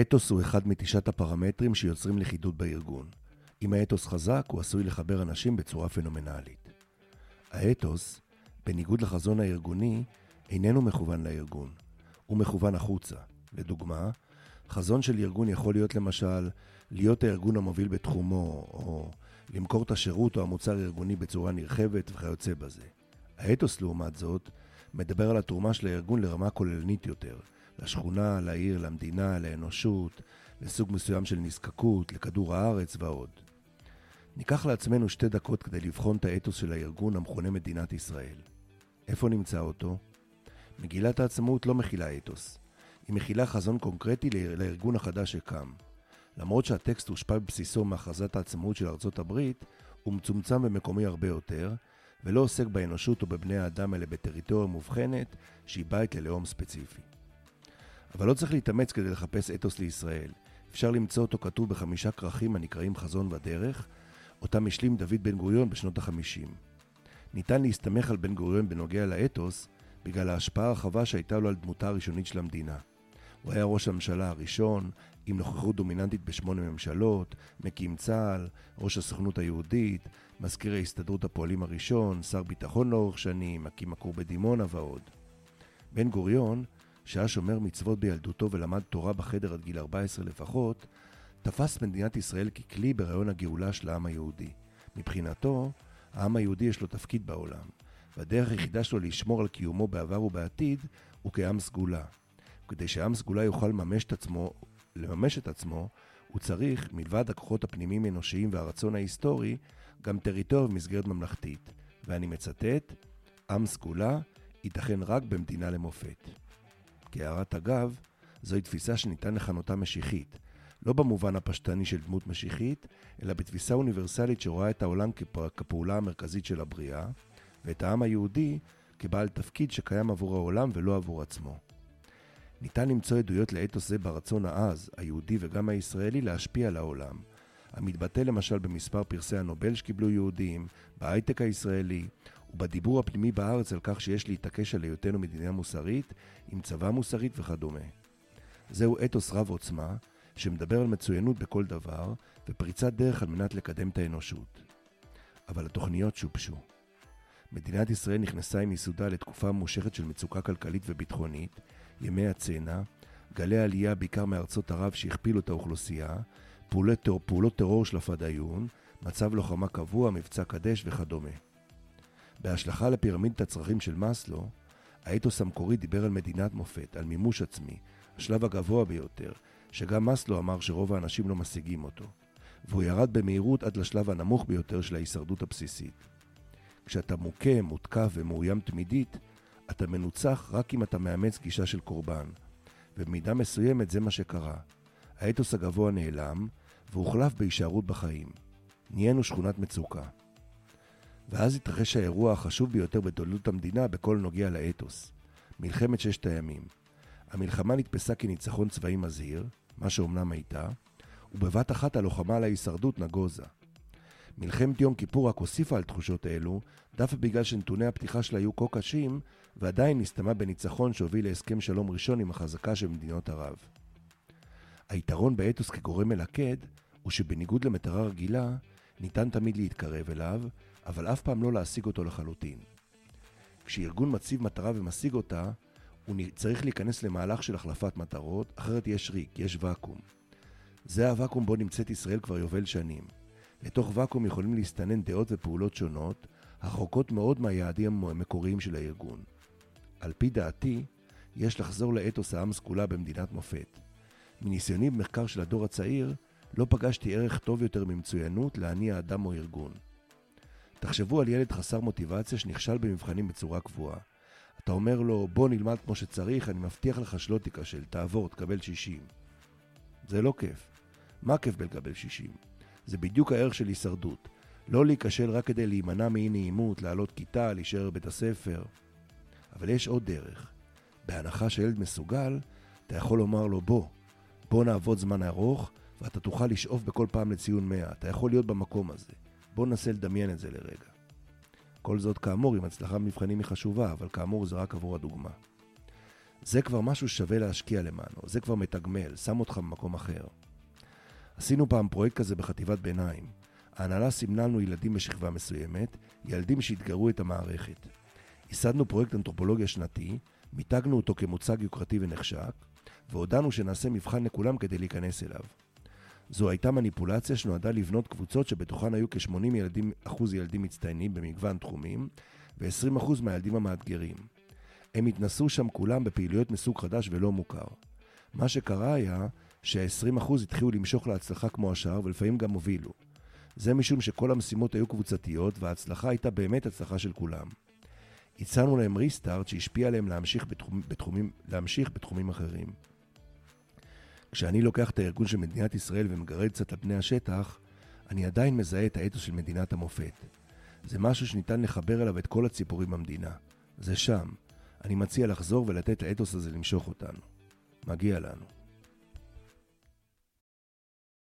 אתוס הוא אחד מתשעת הפרמטרים שיוצרים לכידות בארגון. אם האתוס חזק, הוא עשוי לחבר אנשים בצורה פנומנלית. האתוס, בניגוד לחזון הארגוני, איננו מכוון לארגון, הוא מכוון החוצה. לדוגמה, חזון של ארגון יכול להיות למשל להיות הארגון המוביל בתחומו, או למכור את השירות או המוצר הארגוני בצורה נרחבת וכיוצא בזה. האתוס, לעומת זאת, מדבר על התרומה של הארגון לרמה כוללנית יותר, לשכונה, לעיר, למדינה, לאנושות, לסוג מסוים של נזקקות, לכדור הארץ ועוד. ניקח לעצמנו שתי דקות כדי לבחון את האתוס של הארגון המכונה מדינת ישראל. איפה נמצא אותו? מגילת העצמאות לא מכילה אתוס. היא מכילה חזון קונקרטי לארגון החדש שקם. למרות שהטקסט הושפע בבסיסו מהכרזת העצמאות של ארצות הברית, הוא מצומצם ומקומי הרבה יותר, ולא עוסק באנושות או בבני האדם אלא בטריטוריה מובחנת שהיא בית ללאום ספציפי. אבל לא צריך להתאמץ כדי לחפש אתוס לישראל. אפשר למצוא אותו כתוב בחמישה כרכים הנקראים חזון ודרך, אותם השלים דוד בן גוריון בשנות החמישים. ניתן להסתמך על בן גוריון בנוגע לאתוס בגלל ההשפעה הרחבה שהייתה לו על דמותה הראשונית של המדינה. הוא היה ראש הממשלה הראשון, עם נוכחות דומיננטית בשמונה ממשלות, מקים צה"ל, ראש הסוכנות היהודית, מזכיר ההסתדרות הפועלים הראשון, שר ביטחון לאורך שנים, מקים הכור בדימונה ועוד. בן גוריון, שהיה שומר מצוות בילדותו ולמד תורה בחדר עד גיל 14 לפחות, תפס מדינת ישראל ככלי ברעיון הגאולה של העם היהודי. מבחינתו, העם היהודי יש לו תפקיד בעולם, והדרך היחידה שלו לשמור על קיומו בעבר ובעתיד הוא כעם סגולה. כדי שעם סגולה יוכל לממש את עצמו, לממש את עצמו, הוא צריך, מלבד הכוחות הפנימיים האנושיים והרצון ההיסטורי, גם טריטוריה במסגרת ממלכתית. ואני מצטט, עם סגולה ייתכן רק במדינה למופת. כהערת אגב, זוהי תפיסה שניתן לכנותה משיחית, לא במובן הפשטני של דמות משיחית, אלא בתפיסה אוניברסלית שרואה את העולם כפעולה המרכזית של הבריאה, ואת העם היהודי כבעל תפקיד שקיים עבור העולם ולא עבור עצמו. ניתן למצוא עדויות לאתוס זה ברצון העז, היהודי וגם הישראלי, להשפיע על העולם, המתבטא למשל במספר פרסי הנובל שקיבלו יהודים, בהייטק הישראלי, ובדיבור הפנימי בארץ על כך שיש להתעקש על היותנו מדינה מוסרית, עם צבא מוסרית וכדומה. זהו אתוס רב עוצמה, שמדבר על מצוינות בכל דבר, ופריצת דרך על מנת לקדם את האנושות. אבל התוכניות שופשו. מדינת ישראל נכנסה עם ייסודה לתקופה ממושכת של מצוקה כלכלית וביטחונית, ימי הצנע, גלי עלייה בעיקר מארצות ערב שהכפילו את האוכלוסייה, פעולות, פעולות טרור של הפדאיון, מצב לוחמה קבוע, מבצע קדש וכדומה. בהשלכה לפירמידת הצרכים של מאסלו, האתוס המקורי דיבר על מדינת מופת, על מימוש עצמי, השלב הגבוה ביותר, שגם מאסלו אמר שרוב האנשים לא משיגים אותו, והוא ירד במהירות עד לשלב הנמוך ביותר של ההישרדות הבסיסית. כשאתה מוכה, מותקף ומאוים תמידית, אתה מנוצח רק אם אתה מאמץ גישה של קורבן, ובמידה מסוימת זה מה שקרה. האתוס הגבוה נעלם, והוחלף בהישארות בחיים. נהיינו שכונת מצוקה. ואז התרחש האירוע החשוב ביותר בתולדות המדינה בכל נוגע לאתוס, מלחמת ששת הימים. המלחמה נתפסה כניצחון צבאי מזהיר, מה שאומנם הייתה, ובבת אחת הלוחמה על ההישרדות נגוזה. מלחמת יום כיפור רק הוסיפה על תחושות אלו, דווקא בגלל שנתוני הפתיחה שלה היו כה קשים, ועדיין נסתמה בניצחון שהוביל להסכם שלום ראשון עם החזקה של מדינות ערב. היתרון באתוס כגורם מלכד, הוא שבניגוד למטרה רגילה, ניתן תמיד להתקרב אליו, אבל אף פעם לא להשיג אותו לחלוטין. כשארגון מציב מטרה ומשיג אותה, הוא צריך להיכנס למהלך של החלפת מטרות, אחרת יש ריק, יש ואקום. זה הוואקום בו נמצאת ישראל כבר יובל שנים. לתוך ואקום יכולים להסתנן דעות ופעולות שונות, החוקות מאוד מהיעדים המקוריים של הארגון. על פי דעתי, יש לחזור לאתוס העם סגולה במדינת מופת. מניסיוני במחקר של הדור הצעיר, לא פגשתי ערך טוב יותר ממצוינות להניע אדם או ארגון. תחשבו על ילד חסר מוטיבציה שנכשל במבחנים בצורה קבועה. אתה אומר לו, בוא נלמד כמו שצריך, אני מבטיח לך שלא תיכשל, תעבור, תקבל 60. זה לא כיף. מה כיף בלקבל 60? זה בדיוק הערך של הישרדות. לא להיכשל רק כדי להימנע מאי נעימות, לעלות כיתה, להישאר בבית הספר. אבל יש עוד דרך. בהנחה שילד מסוגל, אתה יכול לומר לו, בוא, בוא נעבוד זמן ארוך, ואתה תוכל לשאוף בכל פעם לציון 100. אתה יכול להיות במקום הזה. בוא ננסה לדמיין את זה לרגע. כל זאת כאמור, אם הצלחה במבחנים היא חשובה, אבל כאמור זה רק עבור הדוגמה. זה כבר משהו שווה להשקיע למענו, זה כבר מתגמל, שם אותך במקום אחר. עשינו פעם פרויקט כזה בחטיבת ביניים. ההנהלה סימנה לנו ילדים בשכבה מסוימת, ילדים שאתגרו את המערכת. ייסדנו פרויקט אנתרופולוגיה שנתי, מיתגנו אותו כמוצג יוקרתי ונחשק, והודענו שנעשה מבחן לכולם כדי להיכנס אליו. זו הייתה מניפולציה שנועדה לבנות קבוצות שבתוכן היו כ-80 ילדים, אחוז ילדים מצטיינים במגוון תחומים, ו-20% מהילדים המאתגרים. הם התנסו שם כולם בפעילויות מסוג חדש ולא מוכר. מה שקרה היה שה-20% התחילו למשוך להצלחה כמו השאר ולפעמים גם הובילו. זה משום שכל המשימות היו קבוצתיות וההצלחה הייתה באמת הצלחה של כולם. הצענו להם ריסטארט שהשפיע עליהם להמשיך, בתחומ, בתחומים, להמשיך בתחומים אחרים. כשאני לוקח את הארגון של מדינת ישראל ומגרד קצת על פני השטח, אני עדיין מזהה את האתוס של מדינת המופת. זה משהו שניתן לחבר אליו את כל הציפורים במדינה. זה שם. אני מציע לחזור ולתת לאתוס הזה למשוך אותנו. מגיע לנו.